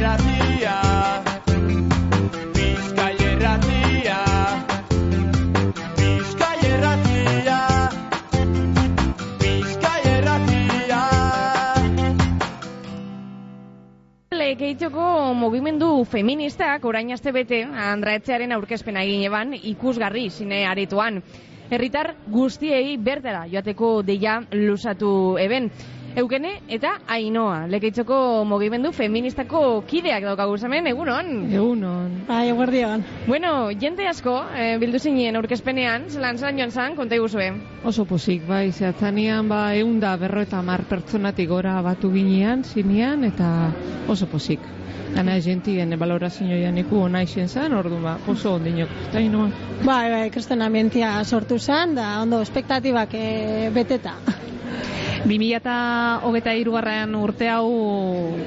erratia Bizkai erratia Bizkai erratia Bizkai erratia Lekeitxoko mugimendu feministak orain aste bete Andraetxearen aurkezpena egin eban ikusgarri zine aretoan. Herritar guztiei bertara joateko deia lusatu eben. Eukene eta Ainoa, Lekeitxoko mugimendu feministako kideak daukagu hemen egunon. Egunon. Bai, eguerdion. Bueno, jente asko, eh, bildu zinen aurkezpenean, zelan zelan joan zan, konta iguzue. Oso posik, bai, zehatzanean, ba, egun da berro eta mar pertsonatik gora batu ginean, zinean, eta oso posik. Gana jentien balorazio janiku ona izen zan, ordu ba, oso ondinok. Eta inoa. Bai, bai, kristen ambientia sortu zen, da ondo, espektatibak e, beteta. 2008 irugarren urte hau,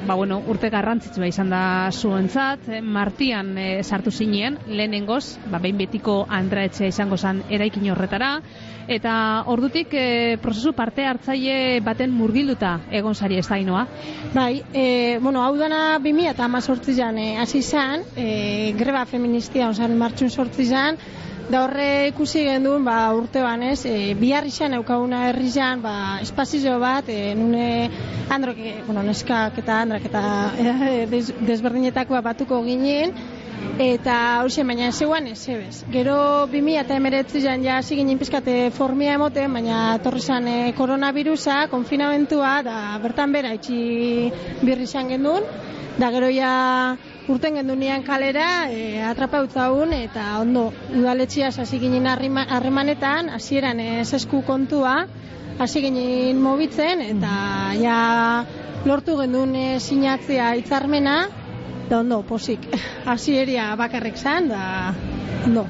ba bueno, urte garrantzitsua izan da zuentzat, eh, martian eh, sartu zinien, lehenengoz, ba, behin betiko andraetxea izango zen eraikin horretara, eta ordutik eh, prozesu parte hartzaile baten murgilduta egon sari ez da inoa. Bai, e, bueno, hau dana 2000 eta amazortzizan e, hasi zen, e, greba feministia, osan martxun sortzizan, da horre ikusi gendun, ba, urte banez, e, bihar izan eukaguna herri izan, ba, espazio bat, e, nune androk, e, bueno, neskak eta andrak eta e, des, desberdinetakoa batuko ginen, eta hori baina zeuan ez ebez. Gero 2000 eta emeretzi jan ja hasi ginen pizkate formia emoten, baina torri zan e, koronavirusa, konfinamentua, da bertan bera itxi birri izan gendun, da gero ja urten gendunean kalera e, atrapa utzaun eta ondo udaletxia hasi ginen harremanetan hasieran ez esku kontua hasi ginen mobitzen eta ja lortu gendun e, sinatzea hitzarmena da ondo posik hasieria bakarrik zan da ondo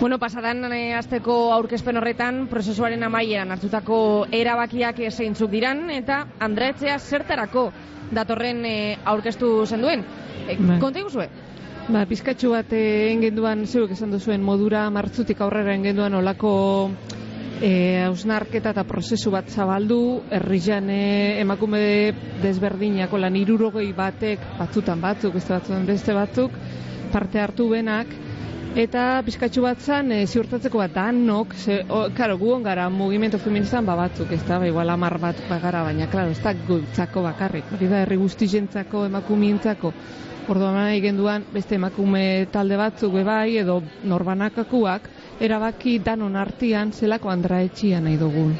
Bueno, pasadan e, asteko aurkezpen horretan prozesuaren amaieran hartutako erabakiak eh, zeintzuk diran eta Andreetzea zertarako datorren e, aurkeztu zenduen. E, Bai. konta iguzue? Ba, pizkatxu bat eh, engenduan, zeuk esan duzuen modura, martzutik aurrera engenduan olako eh, hausnarketa eta prozesu bat zabaldu, herrian emakume desberdinako lan irurogei batek, batzutan batzuk, beste batzutan beste batzuk, parte hartu benak, eta pizkatxu bat zan, e, ziurtatzeko bat danok, ze, o, karo, gu gara mugimendu feministan ba batzuk, ez da, ba, igual amar bat bagara, baina, klaro, ez da gutzako bakarrik, hori da, herri guztizentzako, emakumientzako, Orduan nahi genduan beste emakume talde batzuk bai edo norbanakakuak erabaki danon artean zelako andraetxia nahi dugun.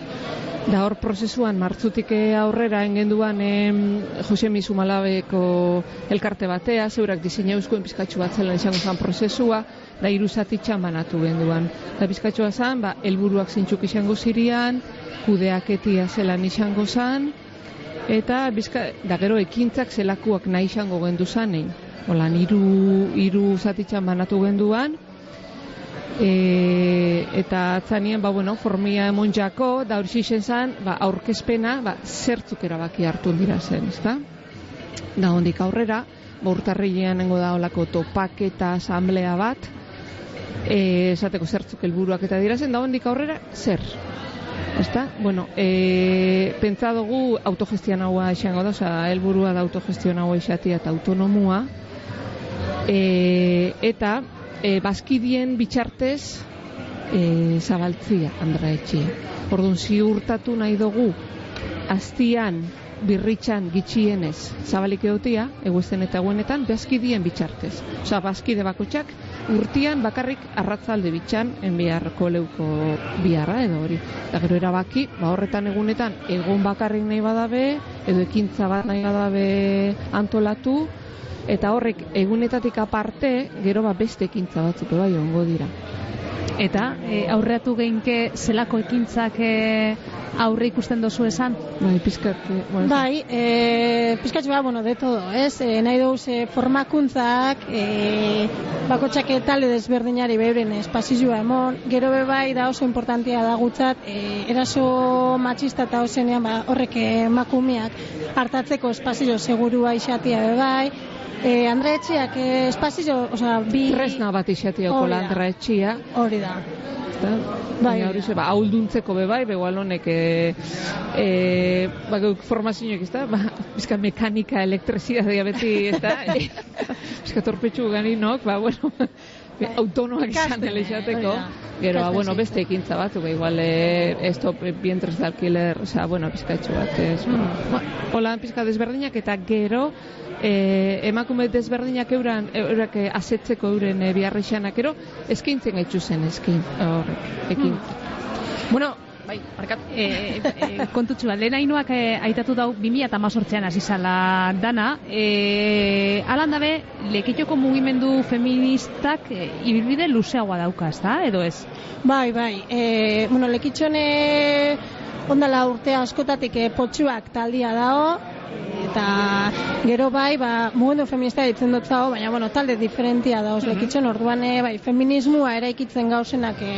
Da hor prozesuan martzutik aurrera engenduan em, Jose Malabeko elkarte batea, zeurak diseina euskuen pizkatxu bat zelan izango zen prozesua, da hiru zatitxan banatu genduan. Da pizkatxua zen, ba, helburuak zintxuk izango zirian, kudeaketia zelan izango zen, eta bizka, da gero ekintzak zelakuak nahi izango gendu zanein. Olan, hiru hiru zatitxan banatu genduan, e, eta atzanien, ba, bueno, formia emonjako, da hori zan, ba, aurkezpena, ba, zertzuk erabaki hartu dira zen, ezta? Da hondik aurrera, ba, urtarrilean nengo da olako topaketa asamblea bat, e, esateko zertzuk helburuak eta dira zen, da hondik aurrera, zer? Ezta? Bueno, e, pentsa dugu autogestionaua izango da, osea, helburua da autogestionaua izatea eta autonomua, e, eta e, bazkidien bitxartez e, zabaltzia, Andra Etxia. Orduan, ziurtatu nahi dugu, aztian, birritxan gitxienez zabalik egotia, eguesten eta guenetan, bazkidien bitxartez. Osa, bazkide bakotxak, urtian bakarrik arratzalde bitxan, enbiarko leuko biharra edo hori. Da gero erabaki, ba horretan egunetan, egon bakarrik nahi badabe, edo ekintza bat nahi badabe antolatu, eta horrek egunetatik aparte, gero ba beste ekintza batzuk bai ongo dira. Eta e, aurreatu geinke zelako ekintzak e, aurre ikusten dozu esan? Bai, pizkat, eh, bueno, Bai, e, pizkatxo bat, bueno, de todo, ez? E, nahi dugu ze formakuntzak, e, bakotxak talde desberdinari beuren espazioa emon, gero be bai da oso importantia da gutzat, e, eraso matxista eta ozenean ba, horrek emakumeak hartatzeko espazio segurua izatea be bai, e, Andrea Etxeak e, espazio, osea, bi... tresna bat izatioko Hori da. landra etxia, Hori da. ezta? Bai, hori ba, aulduntzeko be bai, begoal honek, e, e, ba, geuk formazioak, ezta? Ba, bizka mekanika, elektrizidadea beti, ezta? bizka torpetxu ganinok, ba, bueno, Bai. autonoak izan elexateko. da. Gero, bueno, beste ekintza bat, ba, igual, e, esto, vientres de alquiler, osea, bueno, pizkatxo bat, ez, bueno, ba, hola, pizka desberdinak, eta gero, e, emakume desberdinak euran, eurak eh, asetzeko euren e, biharrixanak, gero, eskaintzen gaitzu zen, eskain, horrek, ekin. Bueno, bai, markat. e, e, kontutxu bat, lehen hainoak e, aitatu dau 2018an hasi dana, e, alan dabe, lekitoko mugimendu feministak e, ibilbide luzeagoa dauka, ezta, edo ez? Bai, bai. E, bueno, lekitxone ondala urte askotatik e, potxuak taldia dago, eta gero bai, ba, mugimendu feminista ditzen dut zago, baina, bueno, talde diferentia dauz lekitxon, orduan, e, bai, feminismoa eraikitzen gauzenak e,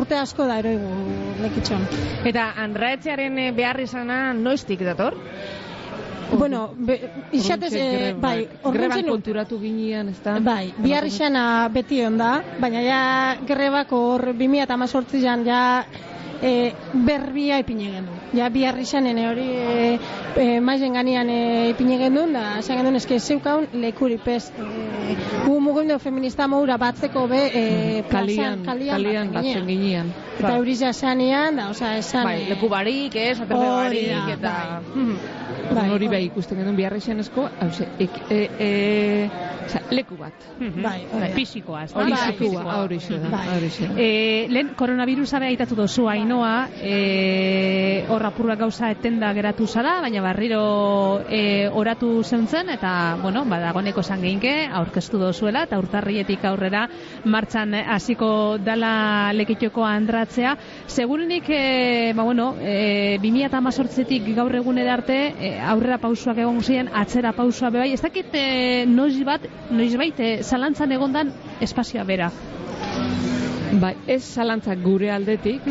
urte asko da eroigu lekitxon. Eta Andraetxearen eh, behar izana noiztik dator? Bueno, be, izatez, e, bai, greban nu- konturatu ginean, ez da? Bai, bihar beti onda, baina ja grebak hor 2018an ja e, berbia ipine gendu. Ja bihar izanen hori e, e, maizen ganian e, ipine gendun, da esan gendun eske zeukaun lekuri pez. E, gu mugimendu feminista moura batzeko be e, Kalian, plazan, kalian, kalian batzen ginean. Eta euri jasanean, da, osea, esan... Bai, e, leku barik, ez, da, barik, eta... Mhm. Bai, hori bai ikusten genuen biharrixenezko, hause, ek, e, e, osea, leku bat. Bai, hori da. Fisikoa, ez da? Hori Bai, zekua, hori xe da, Bai. hori xe da. E, lehen koronavirusa be aitatu dozu ainoa, e, hor apurra gauza etenda geratu zara, baina barriro e, oratu zeuntzen, eta, bueno, badagoneko zan geinke, aurkeztu dozuela, eta urtarrietik aurrera martxan hasiko dala lekitoko andratzea. Segurenik, e, ba, bueno, e, 2018tik gaur egunera arte, e, aurrera pausuak egon ziren, atzera pausua be bai, ez dakit e, noiz bat, noiz bait, e, zalantzan egondan espazioa bera. Bai, ez zalantzak gure aldetik,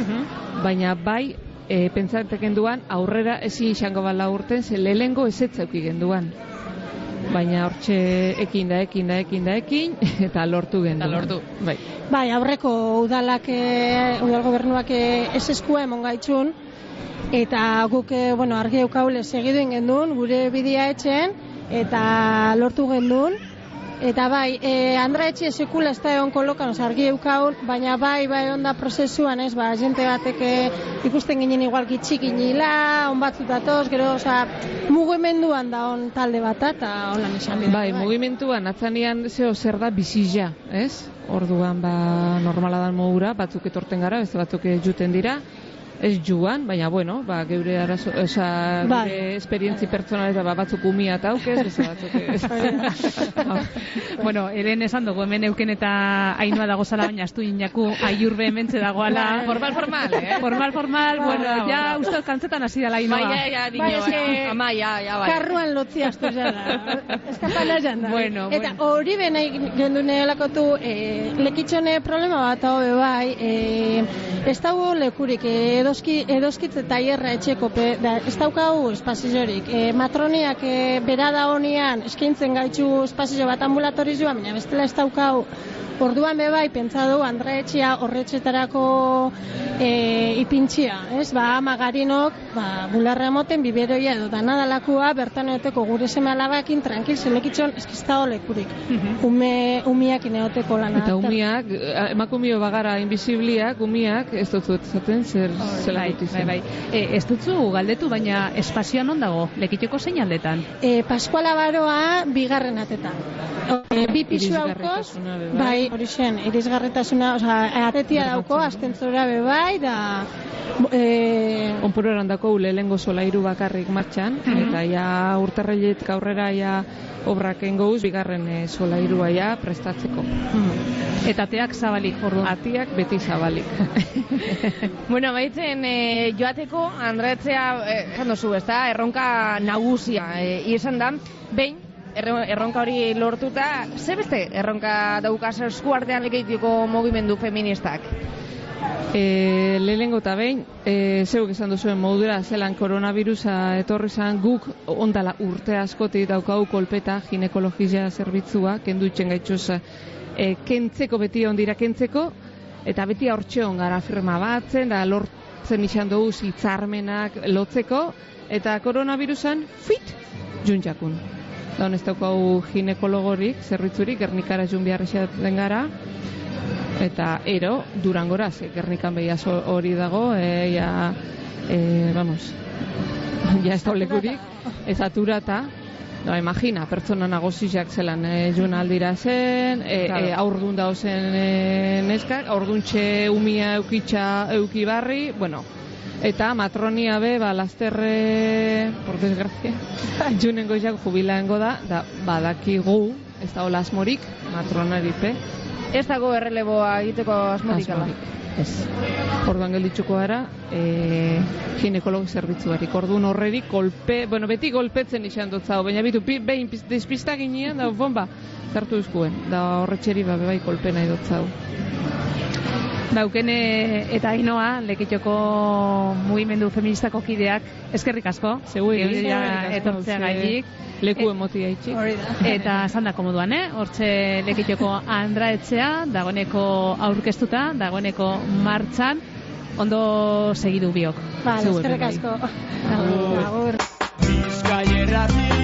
baina bai, e, pentsatek genduan, aurrera ezin izango bala urten, ze lehengo ezetzauki genduan. Baina hortxe ekin da, ekin da, ekin da, ekin, eta lortu genduan. lortu. Bai. Bai, aurreko udalak, e, udal gobernuak e, ez eskua emon gaitzun, eta guk, e, bueno, argi eukaule segidu gendun, gure bidea etxen, eta lortu gendun. Eta bai, e, Andra etxe sekula ez da egon kolokan, oza, argi eukaun, baina bai, bai onda prozesuan, ez, ba, jente batek e, ikusten ginen igual gitxik inila, on batzut datoz, gero, oza, mugimenduan da on talde bat, eta holan esan bida. Bai, mugimenduan atzanean zeo zer da bizia, ez? Orduan ba normala dan modura, batzuk etorten gara, beste batzuk juten dira. Ez juan, baina bueno, ba, geure arazo, oza, Bai. gure esperientzi pertsonal eta ba, batzuk umia eta aukez, beste batzuk ez. bueno, eren esan dugu hemen euken eta ainoa dago zala, baina astu inaku aiurbe hementze dagoala. Formal, formal, eh? Formal, formal, bueno, ja uste kantzetan hasi dela ainoa. Bai, ja, Bai, dino, eh? ama, ja, ja, bai. Karruan lotzi astu jala. Eskapana janda. Bueno, Eta hori be nahi gendune lakotu, e, lekitxone problema bat hau bai, e, ez dago lekurik, e, edoski, edoskitze taierra etxeko, pe, da, ez daukagu espaziorik. E, matroniak e, bera da honian eskaintzen gaitzu espazio bat ambulatorizua, baina bestela ez daukagu. Orduan be bai, pentsa du, Andra etxea horretxetarako e, ipintxia, ez? Ba, ama garinok, ba, bularra emoten, biberoia edo danadalakua, bertan eoteko gure seme alabakin, tranquil, zelekitxon, eskizta lekurik. Ume, umiak ineoteko lana. Eta umiak, eh, emakumio bagara invisibliak, umiak, ez dut zaten, zer zela bai, bai, bai. E, ez dutzu galdetu, baina espazioa non dago? Lekiteko zein aldetan? E, Paskuala Baroa bigarren atetan. E, bi pisu daukoz, be bai. bai, hori zen, irisgarretasuna, osea, atetia dauko, astentzora be bai, da, e, Onpuroran dako lehengo solairu bakarrik martxan, eta ja urtarreiletik aurrera ja obrak engouz, bigarren e, solairua ja prestatzeko. Eta teak zabalik, ordu. Atiak beti zabalik. Bueno, baitzen e, joateko Andretzea, eh, esan duzu, ez da, erronka nagusia e, izan da, behin, erro- erronka hori lortuta, ze beste erronka daukaz eskuartean lekeitiko mugimendu feministak? E, lehenengo eta behin, e, zeuk esan duzuen modura, zelan koronavirusa etorri zan guk ondala urte askotik daukau kolpeta ginekologia zerbitzua, kendu itxen gaitxuz e, kentzeko beti ondira kentzeko, eta beti hortxeon gara firma batzen, da lortzen izan dugu hitzarmenak lotzeko, eta koronavirusan, fit, juntxakun. Da honez daukagu ginekologorik, zerbitzurik, gernikara jun behar den gara, eta ero, durangora, ze gernikan behiaz hori dago, e, ja, e, vamos, ja ez lekurik, ez No, imagina, pertsona nagoziak zelan e, jun aldira zen, e, Claro. e, aurdun dao zen e, neskak, aurduntxe umia eukitxa eukibarri, bueno, eta matronia be, ba, lasterre, por desgracia, junen goizak jubilaengo da, da badakigu, ez da hola asmorik, matronaripe, Ez dago erreleboa egiteko asmorik asmorik. Ez. Orduan gelditzuko gara, e, ginekologo zerbitzuarik. Orduan horreri kolpe, bueno, beti golpetzen izan dut zau, baina bitu, behin despista ginean, da, bomba, zartu izkuen. Da horretxeri ba, bai kolpe nahi dut zau. Daukene eta Ainoa, lekitxoko mugimendu feministako kideak, eskerrik asko. Eskerrik asko, etortzea ze gaitik. Leku E- emotia itxik. Eta esan moduan, eh? Hortxe lekitxoko andra etxea, dagoeneko aurkeztuta, dagoeneko martxan, ondo segidu biok. Zeuek eskerrik asko. Agur. Agur. Bizkai erratia